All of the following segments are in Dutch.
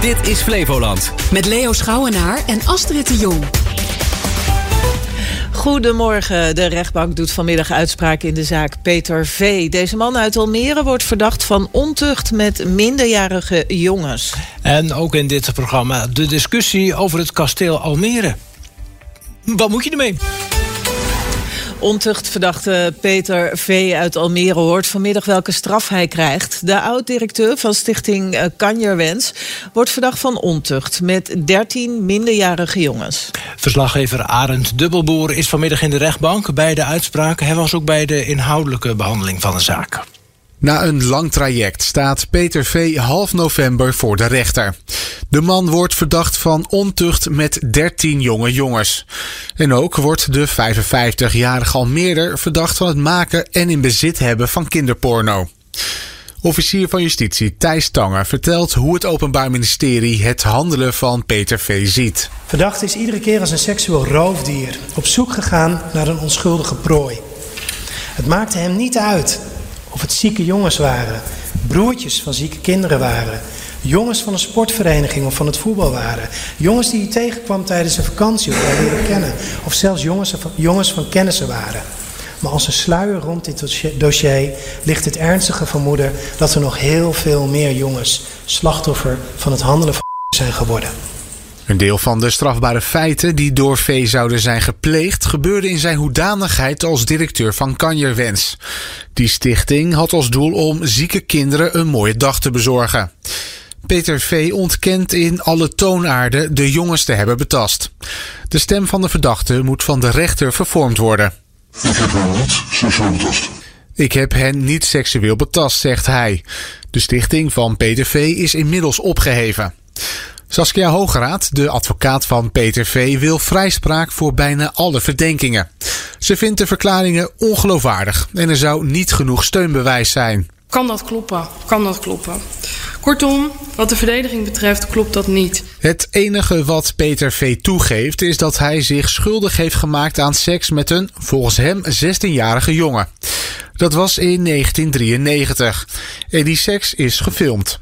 Dit is Flevoland. Met Leo Schouwenaar en Astrid de Jong. Goedemorgen. De rechtbank doet vanmiddag uitspraak in de zaak Peter V. Deze man uit Almere wordt verdacht van ontucht met minderjarige jongens. En ook in dit programma de discussie over het kasteel Almere. Wat moet je ermee? Ontuchtverdachte Peter V. uit Almere hoort vanmiddag welke straf hij krijgt. De oud-directeur van stichting eh, Kanjerwens wordt verdacht van ontucht... met 13 minderjarige jongens. Verslaggever Arend Dubbelboer is vanmiddag in de rechtbank bij de uitspraak. Hij was ook bij de inhoudelijke behandeling van de zaak. Na een lang traject staat Peter V. half november voor de rechter. De man wordt verdacht van ontucht met 13 jonge jongens. En ook wordt de 55-jarige Almeerder verdacht van het maken en in bezit hebben van kinderporno. Officier van Justitie Thijs Tanger vertelt hoe het Openbaar Ministerie het handelen van Peter V. ziet. Verdachte is iedere keer als een seksueel roofdier op zoek gegaan naar een onschuldige prooi. Het maakte hem niet uit of het zieke jongens waren, broertjes van zieke kinderen waren, jongens van een sportvereniging of van het voetbal waren, jongens die hij tegenkwam tijdens een vakantie of hij leren kennen, of zelfs jongens, jongens van kennissen waren. Maar als een sluier rond dit dossier ligt het ernstige vermoeden dat er nog heel veel meer jongens slachtoffer van het handelen van zijn geworden. Een deel van de strafbare feiten die door V zouden zijn gepleegd, gebeurde in zijn hoedanigheid als directeur van Kanjerwens. Die stichting had als doel om zieke kinderen een mooie dag te bezorgen. Peter V. ontkent in alle toonaarden de jongens te hebben betast. De stem van de verdachte moet van de rechter vervormd worden. Ik heb hen niet seksueel betast. Ik heb hen niet seksueel betast, zegt hij. De stichting van Peter V. is inmiddels opgeheven. Saskia Hogeraad, de advocaat van Peter V., wil vrijspraak voor bijna alle verdenkingen. Ze vindt de verklaringen ongeloofwaardig en er zou niet genoeg steunbewijs zijn. Kan dat kloppen? Kan dat kloppen? Kortom, wat de verdediging betreft klopt dat niet. Het enige wat Peter V. toegeeft is dat hij zich schuldig heeft gemaakt aan seks met een, volgens hem, 16-jarige jongen. Dat was in 1993 en die seks is gefilmd.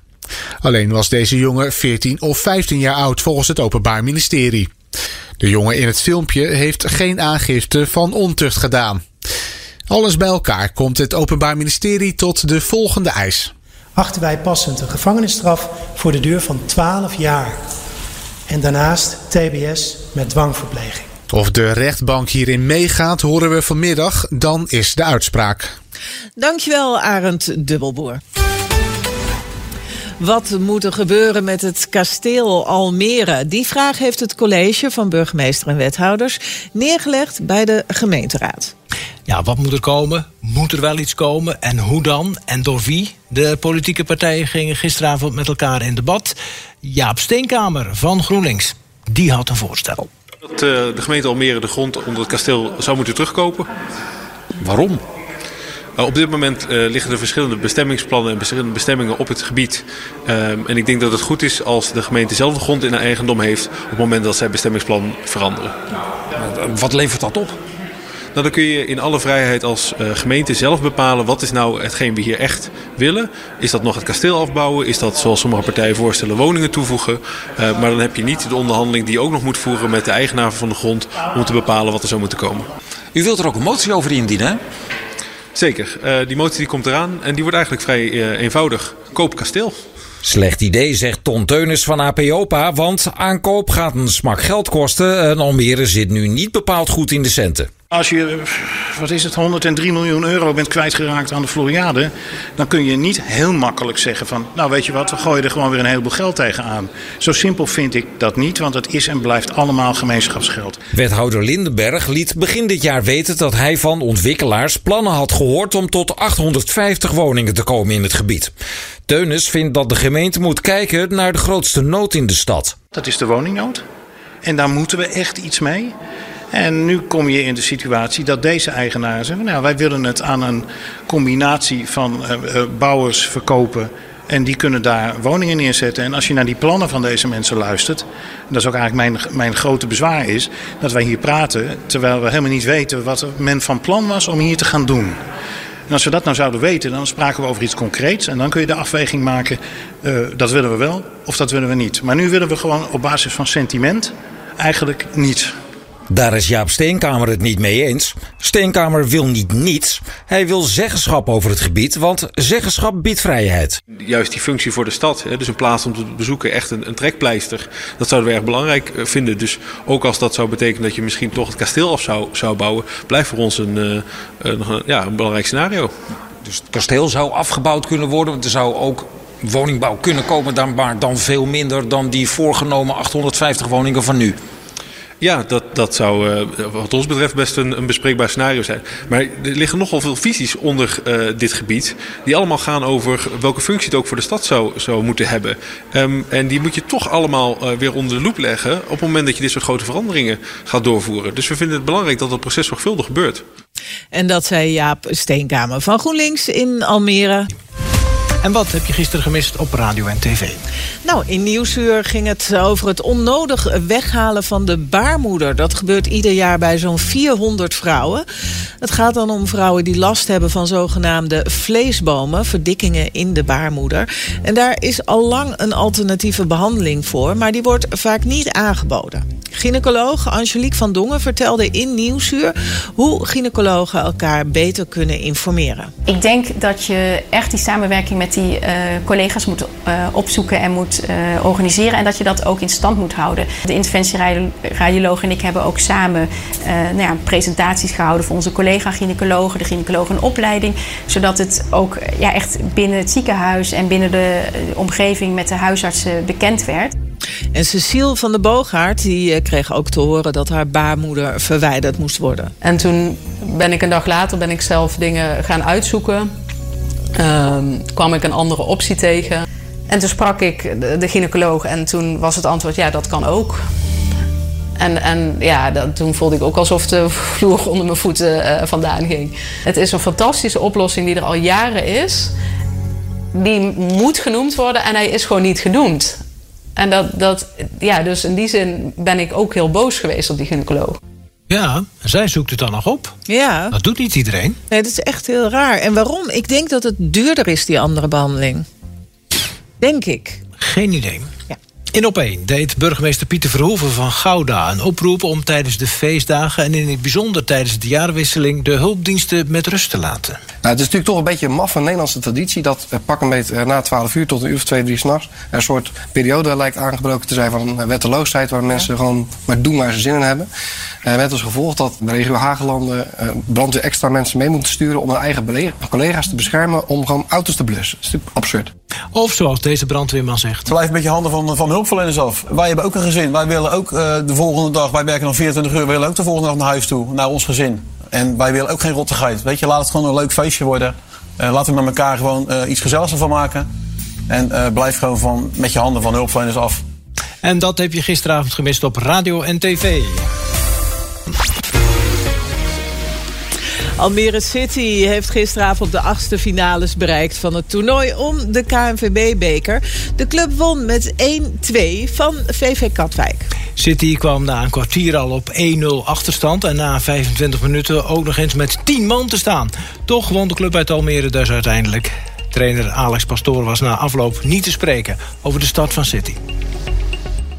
Alleen was deze jongen 14 of 15 jaar oud volgens het Openbaar Ministerie. De jongen in het filmpje heeft geen aangifte van ontucht gedaan. Alles bij elkaar komt het Openbaar Ministerie tot de volgende eis. Achten wij passend een gevangenisstraf voor de duur van 12 jaar. En daarnaast TBS met dwangverpleging. Of de rechtbank hierin meegaat, horen we vanmiddag. Dan is de uitspraak. Dankjewel, Arend Dubbelboer. Wat moet er gebeuren met het kasteel Almere? Die vraag heeft het college van burgemeester en wethouders neergelegd bij de gemeenteraad. Ja, wat moet er komen? Moet er wel iets komen? En hoe dan? En door wie? De politieke partijen gingen gisteravond met elkaar in debat. Jaap Steenkamer van GroenLinks, die had een voorstel. Dat uh, de gemeente Almere de grond onder het kasteel zou moeten terugkopen. Waarom? Uh, op dit moment uh, liggen er verschillende bestemmingsplannen en verschillende bestemmingen op het gebied. en ik denk dat het goed is als de gemeente zelf de grond in haar eigendom heeft op het moment dat zij bestemmingsplan veranderen. Wat levert dat op? Nou, dan kun je in alle vrijheid als uh, gemeente zelf bepalen wat is nou hetgeen we hier echt willen. Is dat nog het kasteel afbouwen? Is dat zoals sommige partijen voorstellen woningen toevoegen? Uh, maar dan heb je niet de onderhandeling die je ook nog moet voeren met de eigenaar van de grond om te bepalen wat er zou moeten komen. U wilt er ook een motie over indienen, hè? Zeker. Uh, die motie die komt eraan en die wordt eigenlijk vrij eenvoudig. Koop kasteel. Slecht idee, zegt Ton Teunis van APOPA, want aankoop gaat een smak geld kosten en Almere zit nu niet bepaald goed in de centen. Als je, wat is het, 103 miljoen euro bent kwijtgeraakt aan de Floriade, dan kun je niet heel makkelijk zeggen van, nou weet je wat, we gooien er gewoon weer een heleboel geld tegenaan. Zo simpel vind ik dat niet, want het is en blijft allemaal gemeenschapsgeld. Wethouder Lindenberg liet begin dit jaar weten dat hij van ontwikkelaars plannen had gehoord om tot 850 woningen te komen in het gebied. Teunis vindt dat de gemeente moet kijken naar de grootste nood in de stad. Dat is de woningnood. En daar moeten we echt iets mee. En nu kom je in de situatie dat deze eigenaren zeggen: nou, wij willen het aan een combinatie van uh, bouwers verkopen. En die kunnen daar woningen neerzetten. En als je naar die plannen van deze mensen luistert, dat is ook eigenlijk mijn, mijn grote bezwaar is, dat wij hier praten terwijl we helemaal niet weten wat men van plan was om hier te gaan doen. En als we dat nou zouden weten, dan spraken we over iets concreets. En dan kun je de afweging maken, uh, dat willen we wel of dat willen we niet. Maar nu willen we gewoon op basis van sentiment eigenlijk niets. Daar is Jaap Steenkamer het niet mee eens. Steenkamer wil niet niets. Hij wil zeggenschap over het gebied, want zeggenschap biedt vrijheid. Juist die functie voor de stad, dus een plaats om te bezoeken, echt een, een trekpleister. Dat zouden we erg belangrijk eh, vinden. Dus ook als dat zou betekenen dat je misschien toch het kasteel af zou, zou bouwen, blijft voor ons een, een, eh, een ja, een belangrijk scenario. Dus het kasteel zou afgebouwd kunnen worden. Want er zou ook woningbouw kunnen komen, dan, maar dan veel minder dan die voorgenomen 850 woningen van nu. Ja, dat, dat zou uh, wat ons betreft best een, een, bespreekbaar scenario zijn. Maar er liggen nogal veel visies onder uh, dit gebied. Die allemaal gaan over welke functie het ook voor de stad zou, zou moeten hebben. Um, en die moet je toch allemaal uh, weer onder de loep leggen. op het moment dat je dit soort grote veranderingen gaat doorvoeren. Dus we vinden het belangrijk dat dat proces zorgvuldig gebeurt. En dat zei Jaap Steenkamer van GroenLinks in Almere. En wat heb je gisteren gemist op radio en tv? Nou, in Nieuwsuur ging het over het onnodig weghalen van de baarmoeder. Dat gebeurt ieder jaar bij zo'n 400 vrouwen. Het gaat dan om vrouwen die last hebben van zogenaamde vleesbomen, verdikkingen in de baarmoeder. En daar is al lang een alternatieve behandeling voor, maar die wordt vaak niet aangeboden. Gynaecoloog Angelique van Dongen vertelde in Nieuwsuur hoe gynaecologen elkaar beter kunnen informeren. Ik denk dat je echt die samenwerking met die uh, collega's moet uh, opzoeken en moet uh, organiseren. En dat je dat ook in stand moet houden. De interventieradioloog en ik hebben ook samen nou ja, presentaties gehouden voor onze collega-gynaecologen, de gynaecologen in opleiding. Zodat het ook ja, echt binnen het ziekenhuis en binnen de omgeving met de huisartsen bekend werd. En Cecile van de Boogaard die kreeg ook te horen dat haar baarmoeder verwijderd moest worden. En toen ben ik een dag later ben ik zelf dingen gaan uitzoeken. Uh, kwam ik een andere optie tegen. En toen sprak ik de, de gynaecoloog en toen was het antwoord ja, dat kan ook. En, en ja, dat, toen voelde ik ook alsof de vloer onder mijn voeten uh, vandaan ging. Het is een fantastische oplossing die er al jaren is. Die moet genoemd worden en hij is gewoon niet genoemd. En dat, dat, ja, dus in die zin ben ik ook heel boos geweest op die gynaecoloog. Ja, zij zoekt het dan nog op. Ja. Dat doet niet iedereen. Nee, dat is echt heel raar. En waarom? Ik denk dat het duurder is, die andere behandeling. Denk ik. Geen idee. In op 1 deed burgemeester Pieter Verhoeven van Gouda een oproep om tijdens de feestdagen en in het bijzonder tijdens de jaarwisseling de hulpdiensten met rust te laten. Nou, het is natuurlijk toch een beetje een maffe Nederlandse traditie dat eh, pak een beetje na 12 uur tot een uur of twee, drie s'nachts een soort periode lijkt aangebroken te zijn van wetteloosheid waar mensen gewoon maar doen waar ze zin in hebben. Uh, met als gevolg dat de regio Hagelanden uh, brandweer extra mensen mee moeten sturen om hun eigen collega's te beschermen om gewoon auto's te blussen. Dat is natuurlijk absurd. Of zoals deze brandweerman zegt. Het blijft een beetje handen van, van hulpverleners af. Wij hebben ook een gezin. Wij willen ook uh, de volgende dag, wij werken nog 24 uur, willen ook de volgende dag naar huis toe, naar ons gezin. En wij willen ook geen rottigheid. Weet je, laat het gewoon een leuk feestje worden. Uh, laten we met elkaar gewoon uh, iets gezelligs ervan maken. En blijf gewoon van, met je handen van hulpverleners af. En dat heb je gisteravond gemist op radio en tv. Almere City heeft gisteravond de achtste finales bereikt van het toernooi om de KNVB-beker. De club won met 1-2 van VV Katwijk. City kwam na een kwartier al op 1-0 achterstand... en na 25 minuten ook nog eens met 10 man te staan. Toch won de club uit Almere dus uiteindelijk. Trainer Alex Pastoor was na afloop niet te spreken over de start van City.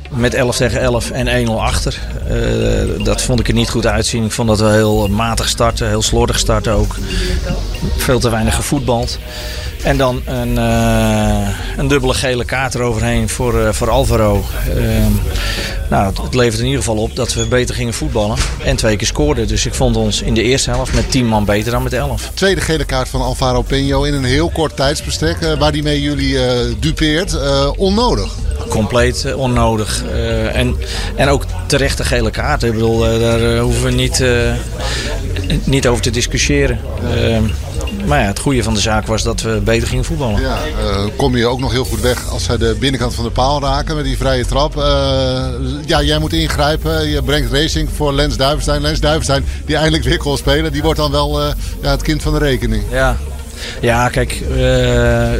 Met 11 tegen 11 en 1-0 achter. Uh, dat vond ik er niet goed uitzien. Ik vond dat we heel matig starten, heel slordig starten ook. Veel te weinig gevoetbald. En dan een, uh, een dubbele gele kaart eroverheen voor, uh, voor Alvaro. nou, het, het levert in ieder geval op dat we beter gingen voetballen. En twee keer scoorden. Dus ik vond ons in de eerste helft met 10 man beter dan met 11. Tweede gele kaart van Alvaro Peño in een heel kort tijdsbestek. waar die mee jullie dupeert. onnodig compleet uh, onnodig. Uh, en, en ook terechte gele kaart. Ik bedoel, uh, daar hoeven we niet, niet over te discussiëren. maar ja, het goede van de zaak was dat we beter gingen voetballen. Ja, kom je ook nog heel goed weg als zij de binnenkant van de paal raken met die vrije trap. ja, jij moet ingrijpen. Je brengt racing voor Lens Duivenstein. Lens Duivenstein, die eindelijk weer kon spelen, die wordt dan wel ja, het kind van de rekening. Ja, Ja, kijk, eh, eh,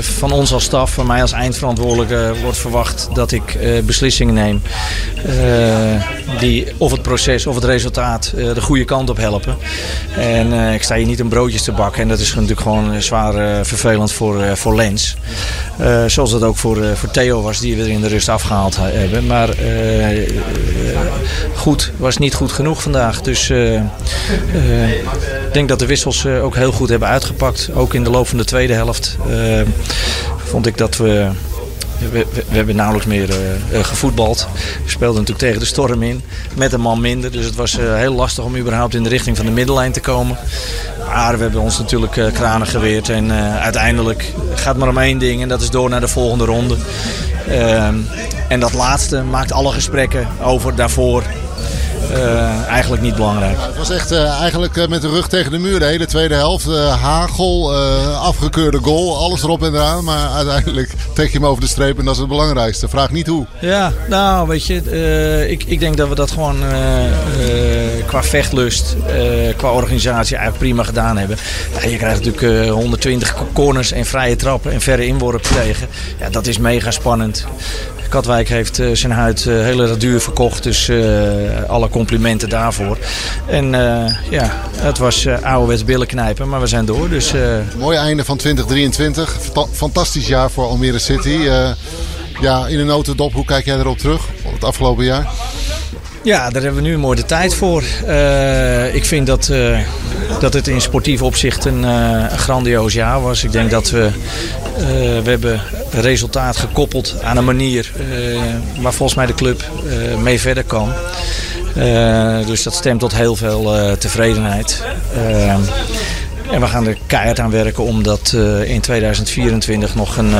van ons als staf, van mij als eindverantwoordelijke, wordt verwacht dat ik eh, beslissingen neem. die of het proces of het resultaat de goede kant op helpen. En ik sta hier niet om broodjes te bakken. En dat is natuurlijk gewoon zwaar vervelend voor, voor Lens. Zoals dat ook voor, voor Theo was, die we er in de rust afgehaald ha- hebben. Maar goed, was niet goed genoeg vandaag. Dus ik denk dat de wissels eh, ook heel goed hebben uitgepakt. Ook in de loop van de tweede helft eh, vond ik dat we... We, we- we hebben nauwelijks meer eh, gevoetbald. We speelden natuurlijk tegen de storm in. Met een man minder. Dus het was heel lastig om überhaupt in de richting van de middellijn te komen. Maar we hebben ons natuurlijk kranen geweerd. En uiteindelijk gaat maar om één ding. En dat is door naar de volgende ronde. Ehm, en dat laatste maakt alle gesprekken over daarvoor eh, eigenlijk niet belangrijk. Het was echt eh, eigenlijk eh, met de rug tegen de muur de hele tweede helft. Eh, hagel, eh, afgekeurde goal, alles erop en eraan. Maar uiteindelijk trek je hem over de streep en dat is het belangrijkste. Vraag niet hoe. Ja, nou weet je, eh, ik, ik denk dat we dat gewoon qua vechtlust, eh, qua organisatie eigenlijk prima gedaan hebben. Ja, je krijgt natuurlijk eh, 120 corners en vrije trappen en verre inworpen tegen. Ja, dat is mega spannend. Katwijk heeft eh, zijn huid eh, heel erg duur verkocht, dus eh, alle complimenten daarvoor. En eh, ja, het was uh, ouderwets billen knijpen, maar we zijn door. Dus, eh, Mooi einde van 2023. Fanta- Fantastisch jaar voor Almere City. Eh, ja, in een notendop, hoe kijk jij erop terug? Het afgelopen jaar? Ja, daar hebben we nu mooi de tijd voor. Eh, ik vind dat, eh, dat het in sportief opzicht een, eh, een grandioos jaar was. Ik denk dat we, we hebben resultaat gekoppeld aan een manier waar volgens mij de club mee verder kan. Dus dat stemt tot heel veel tevredenheid. En we gaan er keihard aan werken om dat in 2024 nog een,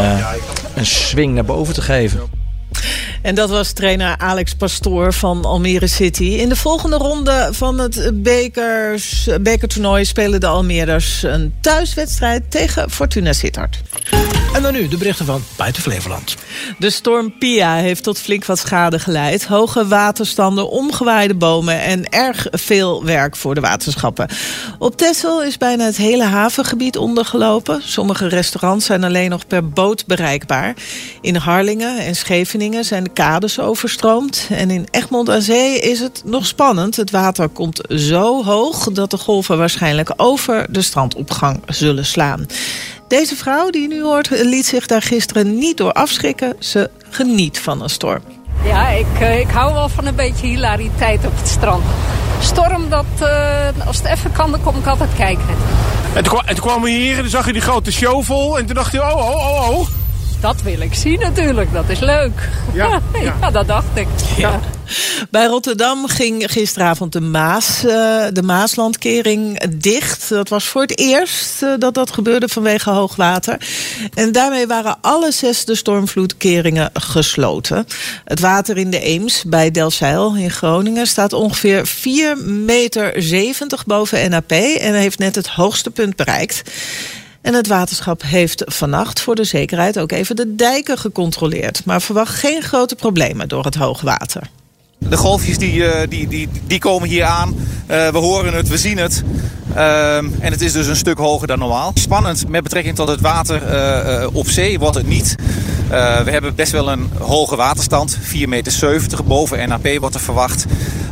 een swing naar boven te geven. En dat was trainer Alex Pastoor van Almere City. In de volgende ronde van het bekers, bekertoernooi spelen de Almeerders een thuiswedstrijd tegen Fortuna Sittard. En dan nu de berichten van buiten Flevoland. De storm Pia heeft tot flink wat schade geleid. Hoge waterstanden, omgewaaide bomen en erg veel werk voor de waterschappen. Op Texel is bijna het hele havengebied ondergelopen. Sommige restaurants zijn alleen nog per boot bereikbaar. In Harlingen en Scheveningen zijn de kades overstroomd. En in Egmond aan Zee is het nog spannend. Het water komt zo hoog dat de golven waarschijnlijk over de strandopgang zullen slaan. Deze vrouw die je nu hoort, liet zich daar gisteren niet door afschrikken. Ze geniet van een storm. Ja, ik, eh, ik hou wel van een beetje hilariteit op het strand. Storm, dat, eh, als het even kan, dan kom ik altijd kijken. En toen, kwa- en toen kwamen we hier en dan zag je die grote show vol. En toen dacht je, oh, oh, oh, oh. Dat wil ik zien natuurlijk, dat is leuk. Ja, ja. dat dacht ik. Ja. Bij Rotterdam ging gisteravond de, Maas, eh, de Maaslandkering dicht. Dat was voor het eerst eh, dat dat gebeurde vanwege hoogwater. En daarmee waren alle zes de stormvloedkeringen gesloten. Het water in de Eems bij Delfzijl in Groningen staat ongeveer 4,70 meter boven NAP en heeft net het hoogste punt bereikt. En het waterschap heeft vannacht voor de zekerheid ook even de dijken gecontroleerd. Maar verwacht geen grote problemen door het hoogwater. De golfjes die, eh, die, die, die komen hier aan. Eh, we horen het, we zien het. Ehm, en het is dus een stuk hoger dan normaal. Spannend met betrekking tot het water eh, op zee wordt het niet. We hebben best wel een hoge waterstand. 4,70 meter boven NAP wordt er verwacht.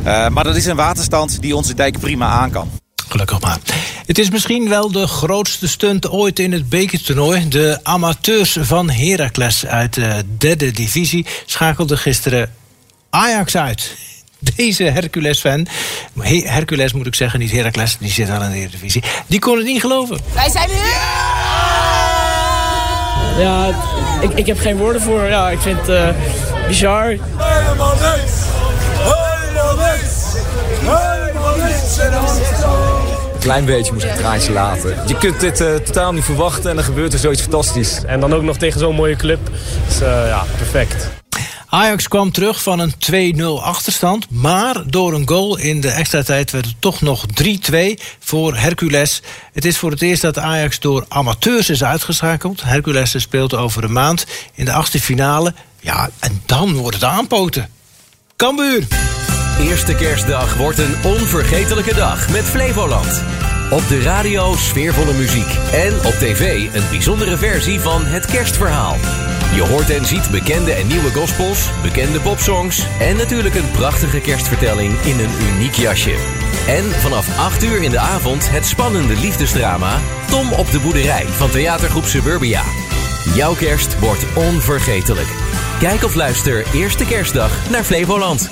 Maar dat is een waterstand die onze dijk prima aan kan. Gelukkig maar. Het is misschien wel de grootste stunt ooit in het bekertoernooi. De amateurs van Heracles uit de derde divisie schakelden gisteren Ajax uit. Deze Hercules-fan, He- Hercules moet ik zeggen, niet Heracles, die zit al in de Eredivisie. Die kon het niet geloven. Wij zijn Ja, ik, ik heb geen woorden voor. Ja, ik vind het eh, bizar. Helemaal niks! Helemaal niks! Helemaal niks! Een klein beetje moest ik het traantje laten. Je kunt dit eh, totaal niet verwachten en dan gebeurt er zoiets fantastisch. En dan ook nog tegen zo'n mooie club. Dus eh, ja, perfect. Ajax kwam terug van een 2-0 achterstand. Maar door een goal in de extra tijd werd het toch nog 3-2 voor Hercules. Het is voor het eerst dat Ajax door amateurs is uitgeschakeld. Hercules speelt over een maand in de achtste finale. Ja, en dan wordt het aanpoten. Cambuur. Eerste kerstdag wordt een onvergetelijke dag met Flevoland. Op de radio sfeervolle muziek. En op tv een bijzondere versie van Het Kerstverhaal. Je hoort en ziet bekende en nieuwe gospels, bekende popsongs en natuurlijk een prachtige kerstvertelling in een uniek jasje. En vanaf 8 uur in de avond het spannende liefdesdrama Tom op de boerderij van theatergroep Suburbia. Jouw kerst wordt onvergetelijk. Kijk of luister eerste kerstdag naar Flevoland.